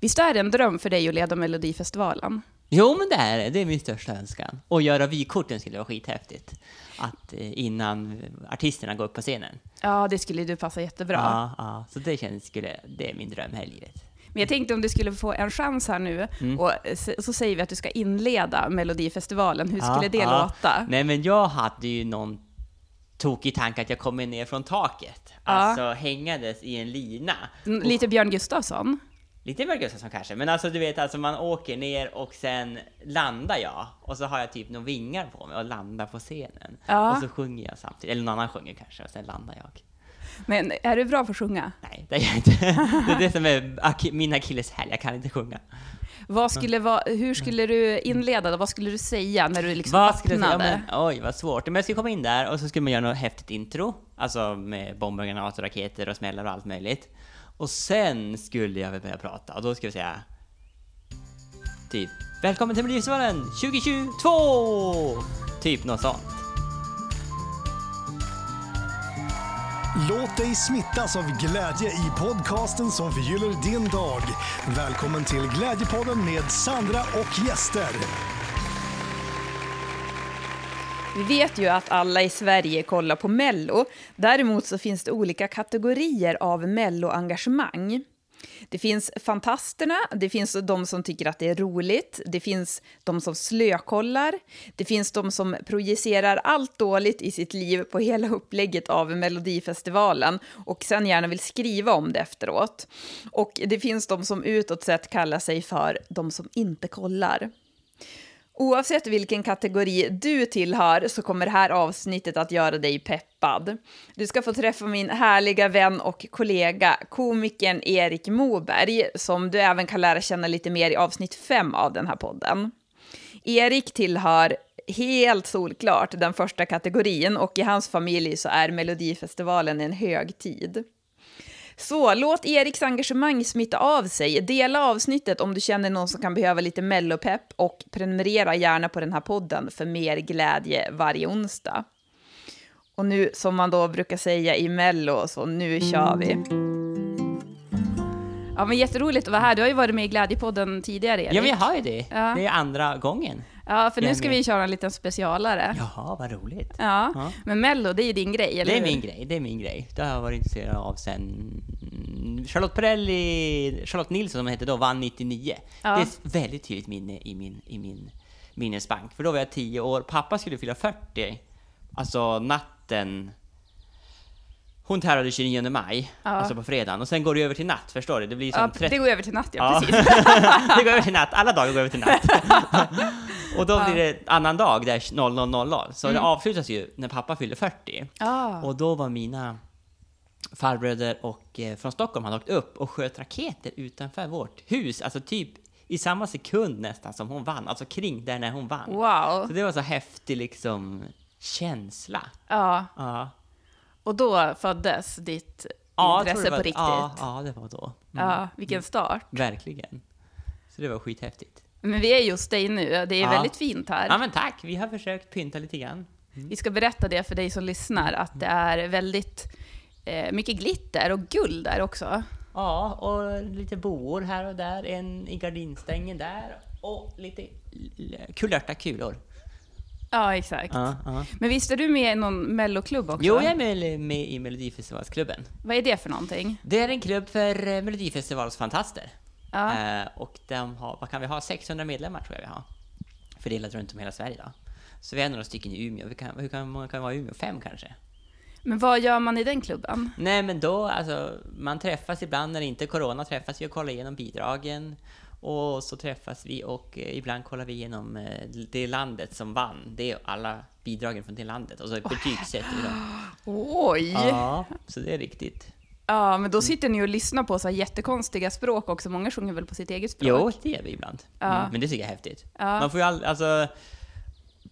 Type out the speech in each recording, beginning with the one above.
Visst är det en dröm för dig att leda Melodifestivalen? Jo, men det är det. Det är min största önskan. Och göra vykorten skulle vara skithäftigt. Att eh, innan artisterna går upp på scenen. Ja, det skulle du passa jättebra. Ja, ja. Så det känns, skulle, det är min dröm här i livet. Men jag tänkte om du skulle få en chans här nu, och så, säger vi att du ska inleda Melodifestivalen. Hur skulle Ja, det ja. låta? Nej, men jag hade ju någon tokig tanke att jag kommer ner från taket. Ja. Alltså hängandes i en lina. Mm, Lite Björn Gustafsson? Lite Björn Gustafsson kanske, men alltså du vet alltså man åker ner och sen landar jag och så har jag typ några vingar på mig och landar på scenen. Ja. Och så sjunger jag samtidigt, eller någon annan sjunger kanske och sen landar jag. Men är du bra på att sjunga? Nej, det är jag inte. Det är det som är min akilleshäl, jag kan inte sjunga. Vad skulle vara, hur skulle du inleda då? Vad skulle du säga när du liksom Vad skulle säga? öppnade? Ja, men, oj, vad svårt. Men jag skulle komma in där och så skulle man göra något häftigt intro. Alltså med bomber, granater, raketer och smällar och allt möjligt. Och sen skulle jag väl börja prata och då skulle jag säga Typ Välkommen till Melodifestivalen 2022! Typ något sånt. Låt dig smittas av glädje i podcasten som förgyller din dag. Välkommen till Glädjepodden med Sandra och gäster. Vi vet ju att alla i Sverige kollar på Mello. Däremot så finns det olika kategorier av Mello-engagemang. Det finns fantasterna, det finns de som tycker att det är roligt, det finns de som slökollar, det finns de som projicerar allt dåligt i sitt liv på hela upplägget av Melodifestivalen och sen gärna vill skriva om det efteråt. Och det finns de som utåt sett kallar sig för de som inte kollar. Oavsett vilken kategori du tillhör så kommer det här avsnittet att göra dig peppad. Du ska få träffa min härliga vän och kollega, komikern Erik Moberg, som du även kan lära känna lite mer i avsnitt 5 av den här podden. Erik tillhör helt solklart den första kategorin och i hans familj så är Melodifestivalen en högtid. Så låt Eriks engagemang smitta av sig. Dela avsnittet om du känner någon som kan behöva lite mellopepp och prenumerera gärna på den här podden för mer glädje varje onsdag. Och nu, som man då brukar säga i Mello, så nu kör vi. Mm. Ja, men jätteroligt att vara här. Du har ju varit med i Glädjepodden tidigare, Erik. Ja, jag har ju det. Ja. Det är andra gången. Ja, för nu ska vi köra en liten specialare. Jaha, vad roligt. Ja, Ja. men Mello, det är ju din grej, eller Det är hur? min grej, det är min grej. Det har jag varit intresserad av sen Charlotte Perrelli, Charlotte Nilsson som hette då, vann 99. Ja. Det är ett väldigt tydligt minne i min, i min minnesbank. För då var jag 10 år, pappa skulle fylla 40. Alltså natten... Hon tävlade 29 maj, Ja. alltså på fredagen, och sen går det över till natt, förstår du? Det blir som Ja, 30 det går över till natt, ja, precis. det går över till natt, alla dagar går över till natt. och då blir det annan dag, där 00.00. Så det avslutas ju när pappa fyller 40. Ja. Och då var mina farbröder och, eh, från Stockholm hade åkt upp och sköt raketer utanför vårt hus, alltså typ i samma sekund nästan som hon vann, alltså kring där när hon vann. Wow. Så det var så häftig liksom känsla. Ja, Ja. Och då föddes ditt Ja, intresse var- på riktigt. Ja, ja, det var då. Mm. Ja, vilken start. Verkligen. Så det var skithäftigt. Men vi är just dig nu, det är Ja. väldigt fint här. Ja men tack, vi har försökt pynta lite grann. Vi ska berätta det för dig som lyssnar, att det är väldigt eh, mycket glitter och guld där också. Ja, och lite boor här och där, en i gardinstängen där och lite kulörta kulor. Ja, exakt. Ja, ja. Men visst är du med i någon melloklubb också? Jo, jag är med, med i Melodifestivalsklubben. Vad är det för någonting? Det är en klubb för eh, Melodifestivalsfantaster. Ja. Eh, och de har, vad kan vi ha, 600 medlemmar tror jag vi har. Fördelat runt om hela Sverige då. Så vi är några stycken i Umeå. Vi kan, hur kan, många kan vara i Umeå? Fem kanske? Men vad gör man i den klubben? Nej men då, alltså, man träffas ibland när det inte är corona, träffas vi och kollar igenom bidragen. Och så träffas vi och eh, ibland kollar vi igenom eh, det landet som vann. Det är alla bidragen från det landet. Och så betygsätter vi dem. Oj! Ja. Ja, så det är riktigt. men då sitter ni och lyssnar på så här jättekonstiga språk också. Många sjunger väl på sitt eget språk? Jo, det gör vi ibland. Ja. Mm, men det tycker jag är häftigt. Ja. Man får ju all, alltså...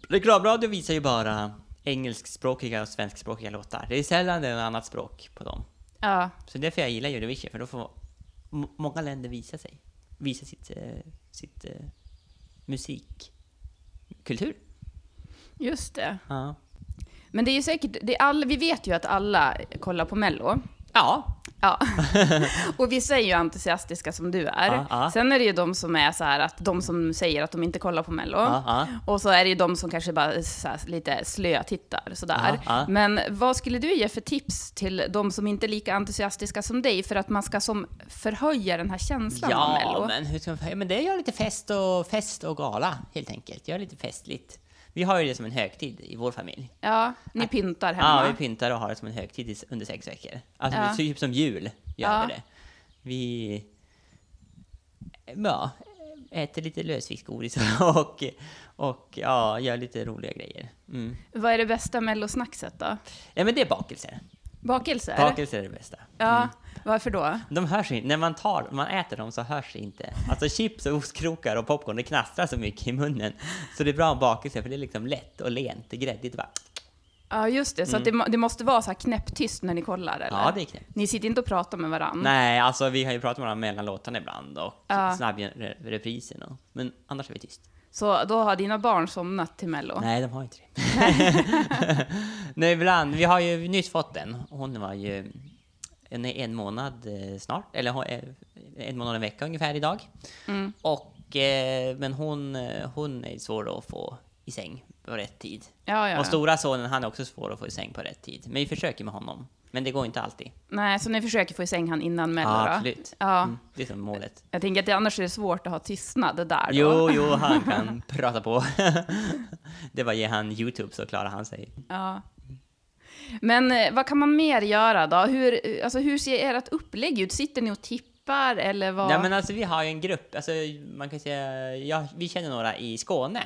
Reklamradio visar ju bara engelskspråkiga och svenskspråkiga låtar. Det är sällan det är något annat språk på dem. Ja, Så därför jag gillar Eurovision, för då får många länder visa sig. Visa sitt, eh, sitt eh, musikkultur. just det. Ja. Men det är ju säkert, det är all, vi vet ju att alla kollar på Mello. Ja, Ja. och vissa är ju entusiastiska som du är. Ja, ja. Sen är det ju de som är så här att de som säger att de inte kollar på Mello. Ja, ja. Och så är det ju de som kanske bara här, lite slötittar sådär. Ja, ja. Men vad skulle du ge för tips till de som inte är lika entusiastiska som dig för att man ska som förhöja den här känslan av ja Mello? men, hur ska man, ja, men det är ju lite fest och, fest och gala, helt enkelt. Gör lite festligt. Vi har ju det som en högtid i vår familj. Ja, ni pyntar hemma. Ja, vi pyntar och har det som en högtid i- under sex veckor. Alltså Ja. typ som jul gör Ja. vi det. Vi... Ja, äter lite lösviktsgodis och, och ja, gör lite roliga grejer. Mm. Vad är det bästa mellosnackset då? Ja, men det är bakelser. Bakelser? Bakelser är det bästa. Ja, varför då? De hörs inte, när man tar, man äter dem så hörs det inte. Alltså chips och ostkrokar och popcorn, det knastrar så mycket i munnen. Så det är bra med bakelser för det är liksom lätt och lent, det är gräddigt bara. Ja, just det. Så att det, det måste vara så här knäpptyst när ni kollar, eller? Mm. Ja, det är knäppt. Ni sitter inte och pratar med varandra? Nej, alltså vi har ju pratat med varandra mellan låtarna ibland och Ja. snabbreprisen och, men annars är vi tyst. Så då har dina barn somnat till Mello? Nej, de har inte det. Nej, ibland. Vi har ju nyss fått den. Hon var ju en, en månad eh, snart, eller är en månad och en vecka ungefär idag. Mm. Och, eh, men hon, eh, hon är svår att få i säng på rätt tid. Ja, ja. Och stora sonen, han är också svår att få i säng på rätt tid. Men vi försöker med honom. Men det går inte alltid. Nej, så ni försöker få i säng han innan Mello Ja, då? absolut. Ja. Mm, det är som målet. Jag tänker att det, annars är det svårt att ha tystnad där då. Jo, jo, han kan prata på. det var ge han YouTube så klarar han sig. Ja. Men eh, vad kan man mer göra då? Hur, alltså, hur ser ert upplägg ut? Sitter ni och tippar eller vad? Nej men alltså vi har ju en grupp, alltså man kan säga, ja, vi känner några i Skåne.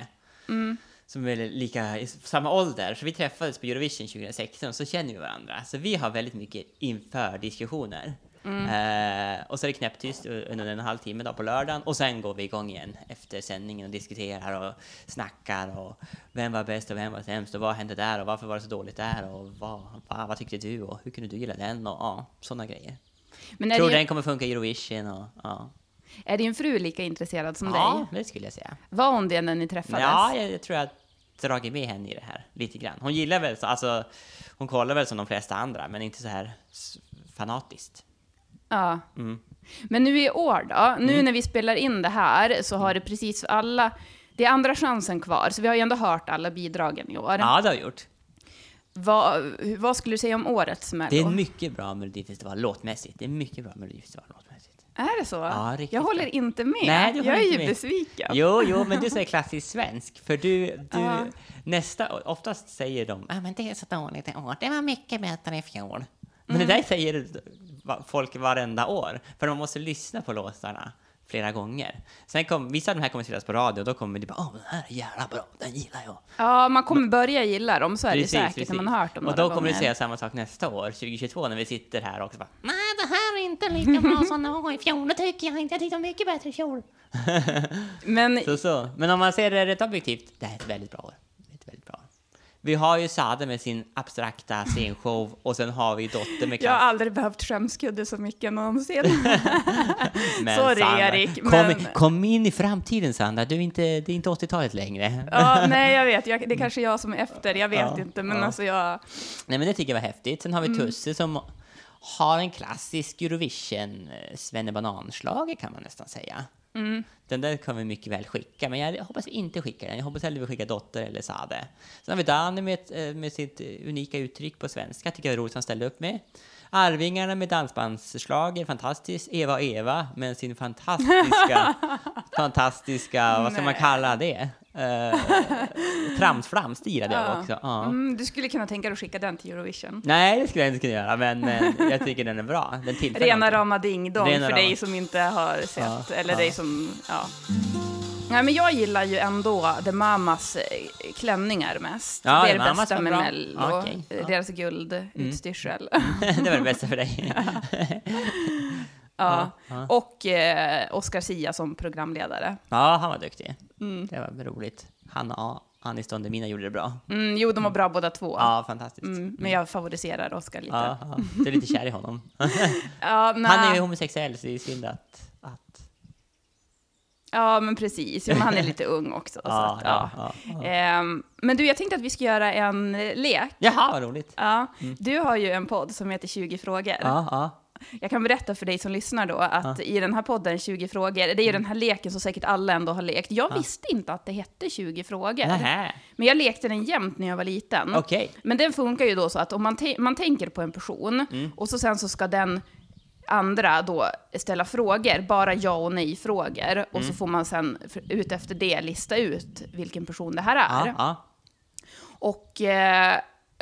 Som är lika i samma ålder, så vi träffades på Eurovision 2016 och så känner vi varandra. Så vi har väldigt mycket inför diskussioner. Eh, och så är det knäpptyst under en halvtimme då på lördagen och sen går vi igång igen efter sändningen och diskuterar och snackar och vem var bäst och vem var sämst och vad hände där och varför var det så dåligt där och vad, vad, vad tyckte du och hur kunde du gilla den och ja, sådana grejer. Men Tror din, den kommer funka i Eurovision och ja. är din fru lika intresserad som Ja, dig? det skulle jag säga. Var hon det när ni träffades? Ja, jag, jag tror jag dragit med henne i det här lite grann. Hon gillar väl, så, alltså, hon kollar väl som de flesta andra, men inte så här fanatiskt. Ja. Mm. Men nu i år då, nu när vi spelar in det här så har det precis alla, det är andra chansen kvar, så vi har ju ändå hört alla bidragen i år. Ja, det har vi gjort. Vad, vad skulle du säga om årets Mello? Det är mycket bra Melodifestival låtmässigt. Det är mycket bra Melodifestival låtmässigt. Är det så? Ja, riktigt jag håller inte med. Nej, du jag är ju med. besviken. Jo, jo, men du säger klassisk svensk, för du, du Ja. nästa, oftast säger de, ah, men det är så dåligt i år, det var mycket bättre i fjol. Men Mm. det där säger va- folk varenda år, för de måste lyssna på låtarna flera gånger. Sen kom, vissa av de här kommer spelas på radio, och då kommer det bara, åh, den här är jävla bra, den gillar jag. Ja, man kommer börja gilla dem, så är det säkert när man har hört dem Och då kommer du säga samma sak nästa år, 2022, när vi sitter här också bara, nej, det här är inte lika bra som det var i fjol, det tycker jag inte, jag tyckte det var mycket bättre i fjol. Men Så, så. Men om man ser det rätt objektivt, det här är ett väldigt bra år. Det är Ett väldigt bra år. Vi har ju Sade med sin abstrakta scenshow och sen har vi Dotter med jag har aldrig behövt skämskudde så mycket någonsin. Men Sorry, Sandra, Erik, Kom, men- kom in i framtiden Sandra, du är inte, det är inte 80-talet längre. ja, nej, jag vet. Jag, det är kanske jag som är efter, jag vet Ja, inte. Men ja. alltså jag... Nej men det tycker jag var häftigt. Sen har vi Mm. Tusse som har en klassisk Eurovision eh, svennebananschlager kan man nästan säga. Mm. Den där kan vi mycket väl skicka, men jag hoppas vi inte skickar den. Jag hoppas hellre vi skickar Dotter eller Sade. Sen har vi Danny med, eh, med sitt eh, unika uttryck på svenska, tycker jag är roligt han ställde upp med. Arvingarna med dansbandsschlager, fantastiskt. Eva och Eva med sin fantastiska, fantastiska, vad ska man kalla det? Uh, Tramsflams, det gillade jag också. Ja. Mm, du skulle kunna tänka dig att skicka den till Eurovision. Nej, det skulle jag inte kunna göra, men, men jag tycker den är bra. Den tillför Rena någonting. rama ding-dong Rena för rama. dig som inte har sett, Ja, eller ja. dig som, ja. Nej, men jag gillar ju ändå The Mamas eh, klänningar mest. Ja, det är det Mamas bästa var med bra. Mello. Okej, Eh, ja. Mm. Deras guldutstyrsel. det var det bästa för dig. ja. ja. Och eh, Oscar Sia som programledare. Ja, han var duktig. Mm. Det var roligt. Han och Anis Don Demina gjorde det bra. Mm, jo, de var bra båda två. Ja, fantastiskt. Mm, men jag favoriserar Oscar lite. Ja, ja, du är lite kär i honom. Ja. Han är ju homosexuell, så det är synd att... att Ja, men precis. Ja, men han är lite ung också. så Ja, att, ja, ja. ja, Ehm, men du, jag tänkte att vi ska göra en eh, lek. Jaha, vad roligt. Ja, Du har ju en podd som heter 20 frågor. Ja, ja. Jag kan berätta för dig som lyssnar då att i den här podden 20 frågor, det är ju den här leken som säkert alla ändå har lekt. Jag visste inte att det hette 20 frågor. Nähä. Men jag lekte den jämt när jag var liten. Okej. Men den funkar ju då så att om man, man tänker på en person och så sen så ska den andra då ställa frågor, bara ja och nej-frågor. Och så får man sen ut efter det lista ut vilken person det här är. Ja, ja. Och eh,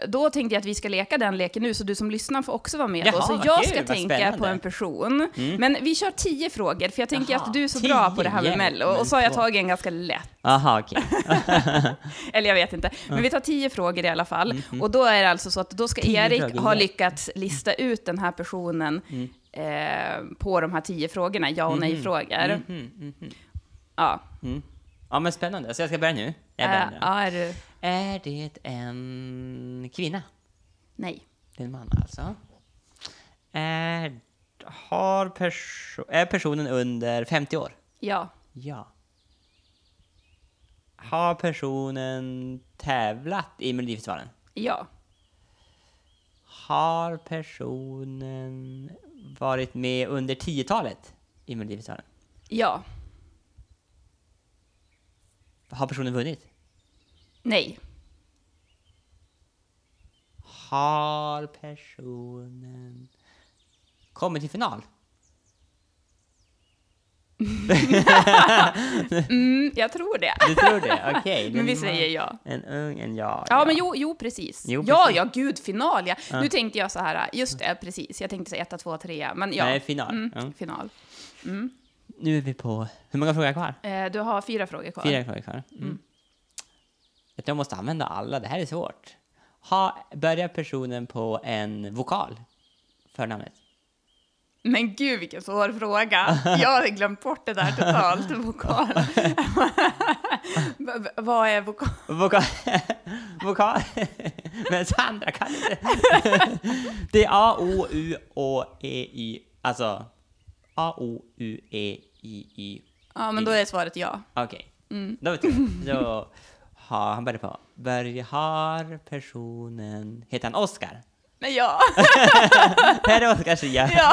då tänkte jag att vi ska leka den leken nu, så du som lyssnar får också vara med. Jaha, då. Så jag ska tänka spännande. på en person. Men vi kör tio frågor, för jag tänker Jaha, att du är så tio, bra på det här med Mello. Och så har jag tagit en ganska lätt. Aha, okej. Eller jag vet inte. Men vi tar tio frågor i alla fall. Och då är det alltså så att då ska Mm, Tio Erik frågor, ha lyckats lista ut den här personen eh, på de här tio frågorna, ja och nej-frågor. Mhm, mhm. Ja. Mm. Ja, men spännande. Så jag ska börja nu? Jag börjar nu. ja, är du... Är det en kvinna? Nej. Det är en man alltså. Är, har perso är personen under 50 år? Ja. Ja. Har personen tävlat i Melodifestivalen? Ja. Har personen varit med under 10-talet i Melodifestivalen? Ja. Har personen vunnit? Nej. Har personen kommit till final? Mm, jag tror det. Du tror det? Okej. Men vi säger ja. En ung, en ja. Ja, men jo, jo precis. Jo, ja, precis. ja, gud, final ja. Nu tänkte jag så här, just det, precis. Jag tänkte säga 1, 2, 3, men ja. Nej, final. Mm, Ja. Final. Nu är vi på... Hur många frågor är kvar? Eh, du har fyra frågor kvar. Fyra frågor kvar. Mm. Tror jag måste använda alla, det här är svårt. Ha, börjar personen på en vokal? Förnamnet? Men gud, vilken svår fråga. Jag hade glömt bort det där totalt, vokal. Vad är vokal? Vokal? vokal? Men Sandra kan inte. det är A, O, U, Å, E, Y. Alltså A, O, U, E, I, Y. Ja, men då är svaret ja. Okej. Mm. Då vet jag. Då har han börjar på. Börjar, har personen... Heter han Oscar? Men ja. Här är Oscar Sia. ja,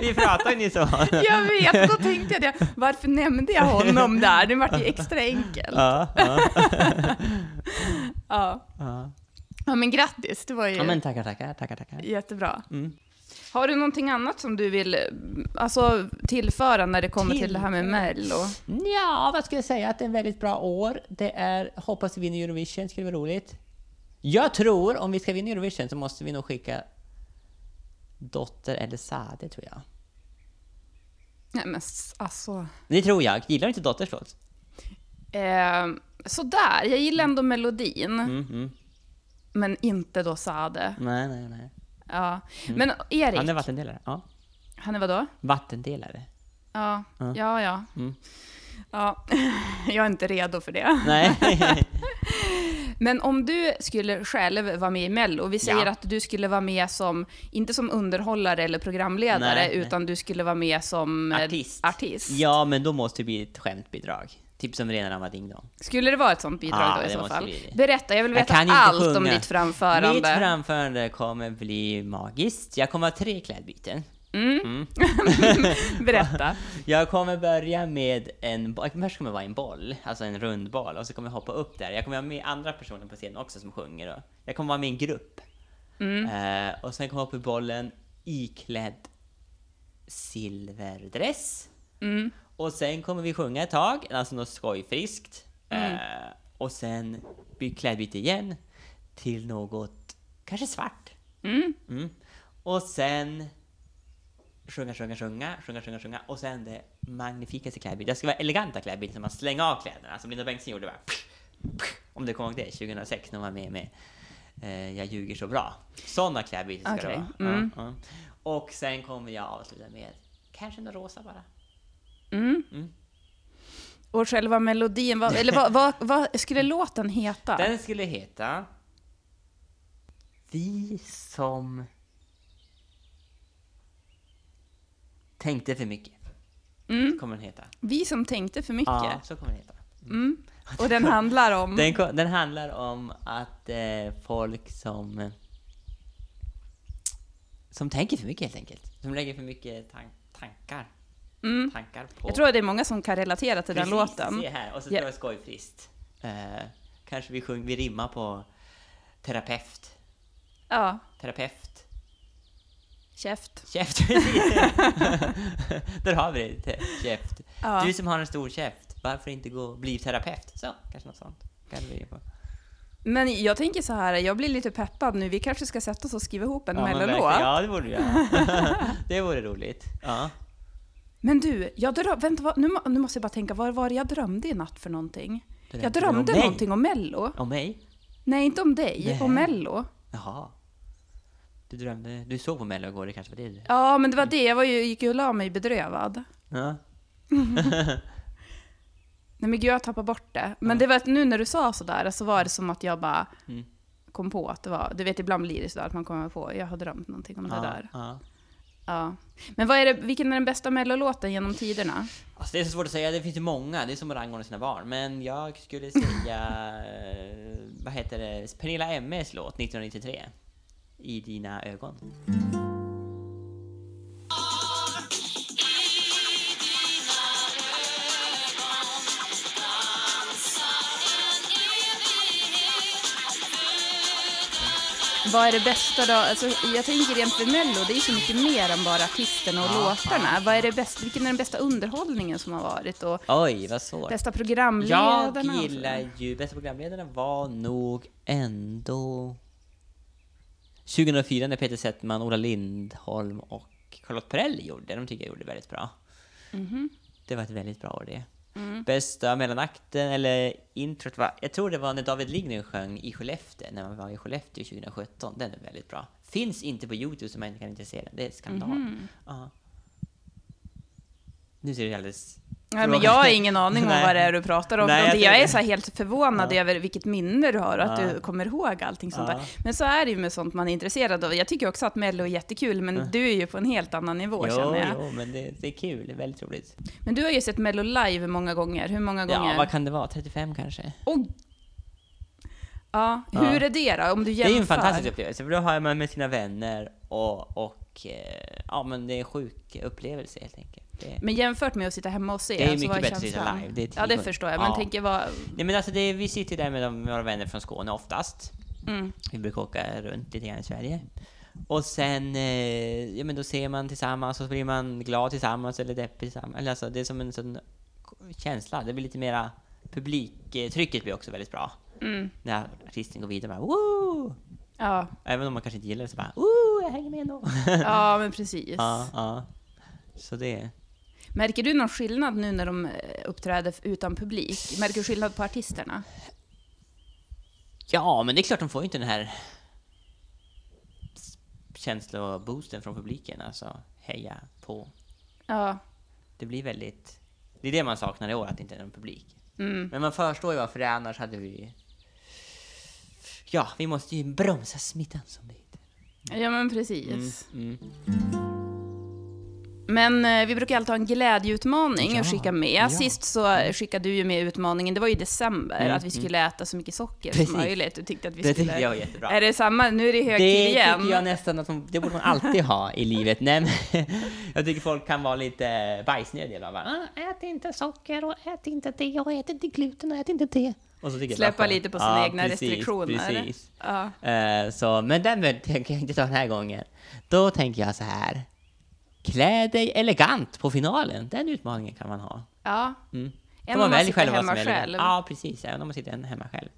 Vi pratar ju nyss om honom. jag vet. Då tänkte jag det. Varför nämnde jag honom där? Det vart ju extra enkelt. Ja, ja, Ja. ja. ja, men grattis. Det var ju ja, men tackar, tackar, tackar, tackar. jättebra. Mm. Har du någonting annat som du vill eh, alltså, tillföra när det kommer till det här med Mello? Ja, vad ska jag säga? Att det är en väldigt bra år. Det är, hoppas vi vinner Eurovision, skulle vara roligt. Jag tror, om vi ska vinna Eurovision så måste vi nog skicka Dotter eller Sade, tror jag. Nej, men alltså... Det tror jag. Gillar du inte Dotters låt? Eh, sådär, jag gillar ändå melodin, Mm, mm. men inte då Sade. Nej, nej, nej. Ja. Men Erik, Han är vattendelare. Ja. han är vadå? Vattendelare. Ja, Ja. ja, ja. Mm. Ja, jag är inte redo för det. Nej. Men om du skulle själv vara med i Mello, vi säger Ja. att du skulle vara med som, inte som underhållare eller programledare, Nej, nej. utan du skulle vara med som eh, Artist. artist. Ja, men då måste det bli ett skämtbidrag. Typ som Rena rama ding dong. Skulle det vara ett sånt bidrag Ja, då i så fall? Berätta, jag vill Jag veta inte allt om sjunga. ditt framförande. Mitt framförande kommer bli magiskt. Jag kommer ha tre klädbyten. Berätta. Jag kommer börja med en boll. Först kommer det vara en boll, alltså en rund boll, och så kommer jag hoppa upp där. Jag kommer ha med andra personer på scenen också som sjunger. Och jag kommer vara med i en grupp. Eh, och sen kommer jag upp i bollen iklädd silverdress. Och sen kommer vi sjunga ett tag, alltså något skojfriskt. Eh, och sen klädbyte igen till något, kanske svart. Mm. Och sen sjunga, sjunga, sjunga, sjunga, sjunga, sjunga och sen det magnifikaste klädbytet. Det ska vara eleganta klädbyten när man slänger av kläderna, som Linda Bengtzing gjorde. Bara, om du kommer ihåg det, 2006 när man var med med eh, Jag ljuger så bra. Sådana klädbyten ska Okej, det vara. mm. Och sen kommer jag avsluta med kanske något rosa bara. Och själva melodin, vad, eller vad, vad, vad skulle låten heta? Den skulle heta Vi som tänkte för mycket. Så kommer den heta. Vi som tänkte för mycket. Ja, så kommer den heta. Mm. Och den handlar om... Den, den handlar om att eh, folk som... Som tänker för mycket helt enkelt. Som lägger för mycket tan- tankar. Mm. Tankar på... Jag tror att det är många som kan relatera till den Precis, låten. Se här, och så Ja. ska det vara skojfriskt. Eh, kanske vi, sjung, vi rimmar på terapeut. Ja, Terapeut. käft. Käft! Där har vi det, käft. Ja. Du som har en stor käft, varför inte gå och bli terapeut? Så, kanske något sånt. Vi på. Men jag tänker så här, jag blir lite peppad nu. Vi kanske ska sätta oss och skriva ihop en Ja, mellolåt. Ja, det borde vi göra. det vore roligt. Ja. Men du, jag dröm, vänta, vad, nu, nu måste jag bara tänka, vad var det jag drömde i natt för någonting? Drömde jag drömde om någonting om Mello. Om mig? Nej, inte om dig, Nej. om Mello. Jaha. Du drömde... Du såg på Mello igår, det kanske var det du... Ja, men det var det. Jag var ju, gick ju och la mig bedrövad. Ja. Nej men gud, jag tappade bort det. Men det var att nu när du sa sådär så var det som att jag bara Mm. kom på att det var, du vet ibland blir det sådär att man kommer på, jag har drömt någonting om det ja, där. Ja. Ja. Men vad är det, vilken är den bästa mellolåten genom tiderna? Alltså det är så svårt att säga, det finns ju många, det är som att rangordna sina barn. Men jag skulle säga, eh, vad heter det, Pernilla Emmes låt 1993. I dina ögon. Vad är det bästa då? Alltså, jag tänker rent med Mello, det är så mycket mer än bara artisterna och Ja, låtarna. Vad är det bästa, vilken är den bästa underhållningen som har varit? Och Oj, vad svårt. bästa programledarna? Jag gillar ju, bästa programledarna var nog ändå 2004 när Peter Settman, Ola Lindholm och Charlotte Perrelli gjorde. De tycker jag gjorde väldigt bra. Mhm. Det var ett väldigt bra år det. Mm. Bästa mellanakten, eller introt var, jag tror det var när David Lindgren sjöng i Skellefteå, när man var i Skellefteå 2017. Den är väldigt bra. Finns inte på Youtube så man inte kan inte se den. Det är skandal. Mhm. Ja. Nu ser det alldeles... Nej, men jag har ingen aning om vad det är du pratar om. Nej, jag, jag är så här helt förvånad Ja. över vilket minne du har och att Ja. du kommer ihåg allting sånt Ja. där. Men så är det ju med sånt man är intresserad av. Jag tycker också att Mello är jättekul, men du är ju på en helt annan nivå Jo, känner jag. jo, men det, det är kul. Det är väldigt roligt. Men du har ju sett Mello live många gånger. Hur många gånger? Ja, vad kan det vara? 35 kanske? Oj! Ja, hur är det då? Om du Det jämför? är ju en fantastisk upplevelse, för då har man med sina vänner och, och eh, ja men det är en sjuk upplevelse helt enkelt. Det, Men jämfört med att sitta hemma och se, Det är alltså, mycket bättre att sitta live. Det ja, det förstår jag. Men Ja. tänker vad... nej men alltså det, vi sitter där med, de, våra vänner från Skåne oftast. Mm. Vi brukar åka runt lite grann i Sverige. Och sen, eh, ja men då ser man tillsammans och så blir man glad tillsammans eller deppig tillsammans. Eller alltså det är som en sån känsla. Det blir lite mera publiktrycket blir också väldigt bra. Mm. När artisten går vidare bara woo! Ja. Även om man kanske inte gillar det så bara woo, jag hänger med ändå. ja, men precis. ja, ja. Så det... Märker du någon skillnad nu när de eh, uppträder utan publik? Märker du skillnad på artisterna? Ja, men det är klart de får ju inte den här känsloboosten från publiken, alltså heja på. Ja. Det blir väldigt... Det är det man saknar i år, att det inte är någon publik. Mm. Men man förstår ju varför det är, annars hade vi... Ja, vi måste ju bromsa smittan som det heter. Ja, men precis. Mm, mm. Men eh, vi brukar alltid ha en glädjeutmaning Ja, att skicka med. ja. Sist så skickade du ju med utmaningen, det var ju i december, Mm, att vi skulle äta så mycket socker Precis. som möjligt. Du tyckte att vi Det skulle... tyckte jag var jättebra. Är det samma? Nu är det högtid Det igen. tycker jag nästan att man, det borde man alltid ha i livet. Nej, men, jag tycker folk kan vara lite bajsnödiga. Bara, ah, ät inte socker och ät inte det och ät inte gluten och ät inte det. Släppa bara, lite på sina egna restriktioner. Precis. Ja. Eh, så, men den tänker jag inte ta den här gången. Då tänker jag så här. Klä dig elegant på finalen. Den utmaningen kan man ha. ja. Mm. Får om man man sitter hemma själv. Ja, precis. Även om man sitter hemma själv.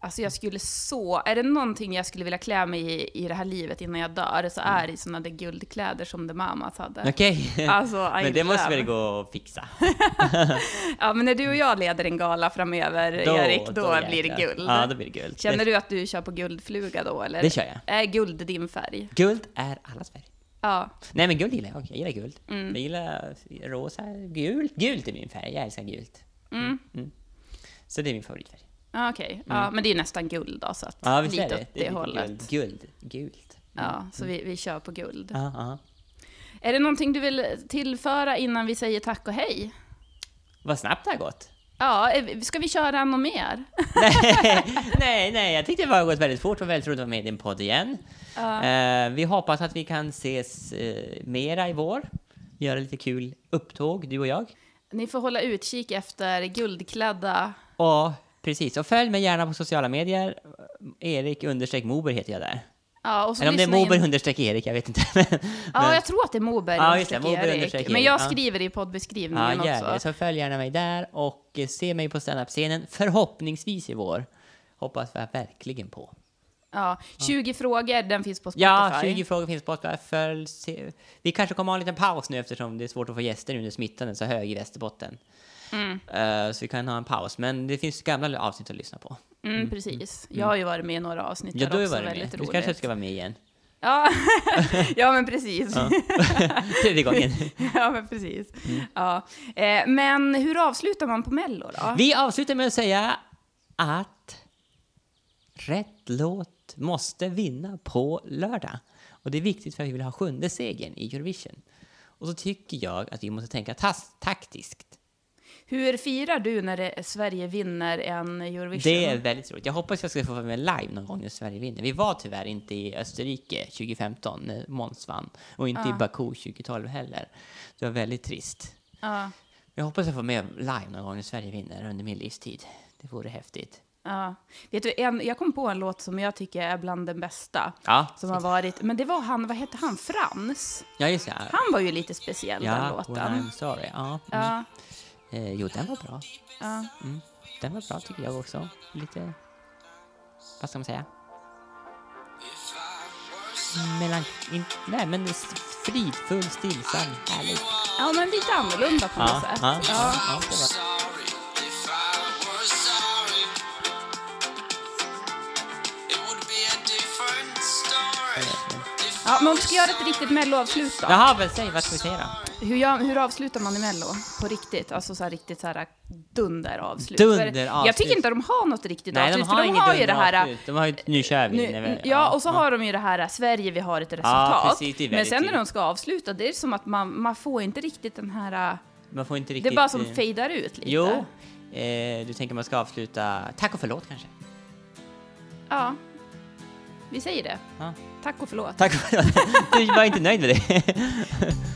Alltså jag skulle så... Är det någonting jag skulle vilja klä mig i, i det här livet innan jag dör, så är det såna där guldkläder som The Mamas hade. Okej. Alltså, I men det måste väl gå att fixa? Ja, men när du och jag leder en gala framöver, Erik, då, blir det guld. Ja, då blir det guld. Känner du att du kör på guldfluga då, eller? Det kör jag. Är guld din färg? Guld är allas färg. Ja. Nej men guld gillar jag, jag gillar guld. Mm. Jag gillar rosa, gult. Gult är min färg, jag älskar gult. Mm. Så det är min favoritfärg. Ja, Okej, ja, men det är nästan guld då, så att Mm. Ja visst lite det. åt det det, hållet. Guld, guld, gult. Ja, så vi, vi kör på guld. Ja, ja. Är det någonting du vill tillföra innan vi säger tack och hej? Vad snabbt det har gått. Ja, eh, ska vi köra något mer? nej, nej, jag tyckte det har gått väldigt fort och väldigt roligt att vara med i din podd igen. Eh, vi hoppas att vi kan ses eh, mera i vår. Göra lite kul upptåg, du och jag. Ni får hålla utkik efter guldklädda... Och precis, och följ mig gärna på sociala medier. Erik understreck Moberg heter jag där. Ja, och så Eller om det är lyssna in- Moberg understreck Erik, jag vet inte. Men, Ja, men- jag tror att det är Moberg Ja, understreck Moberg Erik. understreck Men jag ja. skriver det i poddbeskrivningen Ja, det. också. Så följ gärna mig där och eh, se mig på standup-scenen, förhoppningsvis i vår. Hoppas vi verkligen på. Ja, 20 frågor, den finns på Spotify. Ja, 20 frågor finns på Spotify. Följ, se. Vi kanske kommer ha en liten paus nu eftersom det är svårt att få gäster nu när smittan är så hög i Västerbotten. Mm. Eh, så vi kan ha en paus, men det finns gamla avsnitt att lyssna på. Mm, precis. Jag har ju varit med i några avsnitt Ja, där du har också, varit med. väldigt Du roligt. kanske ska vara med igen. Ja. ja, men precis. Ja, Tredje gången. men precis. Ja. Eh, men hur avslutar man på Mello då? Vi avslutar med att säga att rätt låt måste vinna på lördag. Och det är viktigt för att vi vill ha sjunde segern i Eurovision. Och så tycker jag att vi måste tänka taktiskt. Hur firar du när det, Sverige vinner en Eurovision? Det är väldigt roligt. Jag hoppas jag ska få vara med live någon gång när Sverige vinner. Vi var tyvärr inte i Österrike 2015 när Måns vann. Och inte i Baku 2012 heller. Det var väldigt trist. Ja, Jag hoppas jag får med live någon gång när Sverige vinner under min livstid. Det vore häftigt. ja. Vet du, en, jag kom på en låt som jag tycker är bland den bästa. Ja, Som har varit, men det var han, vad hette han, Frans? ja just det. Han var ju lite speciell den Ja, låten. When I'm sorry. Ja, mm. Ja, Eh, jo, den var bra. ja. Den var bra tycker jag också. Lite... Vad ska man säga? Melan... In, nej, men fridfull, stillsam, härlig. ja, men lite annorlunda på något Ja, sätt. ja, Ja. ja, det var. Ja, men om du ska göra ett riktigt melloavslut då? Jaha, men säg, vad ska vi säga då? Hur, gör, hur avslutar man i mello? På riktigt? Alltså så här riktigt så här dunderavslut. Dunderavslut. Jag tycker inte de har något riktigt Nej, de avslut. har för de har ju det här... De har ju, när vi- ja, och så har de ju det här Sverige, vi har ett resultat. precis, det är Men sen när de ska avsluta, det är som att man, man får inte riktigt den här... Man får inte Det riktigt... är bara som eh, fejdar ut lite. Jo, eh, du tänker man ska avsluta... Tack och förlåt kanske? Ja. Vi säger det. Ja. Tack och förlåt. Tack och förlåt. Du var inte nöjd med det?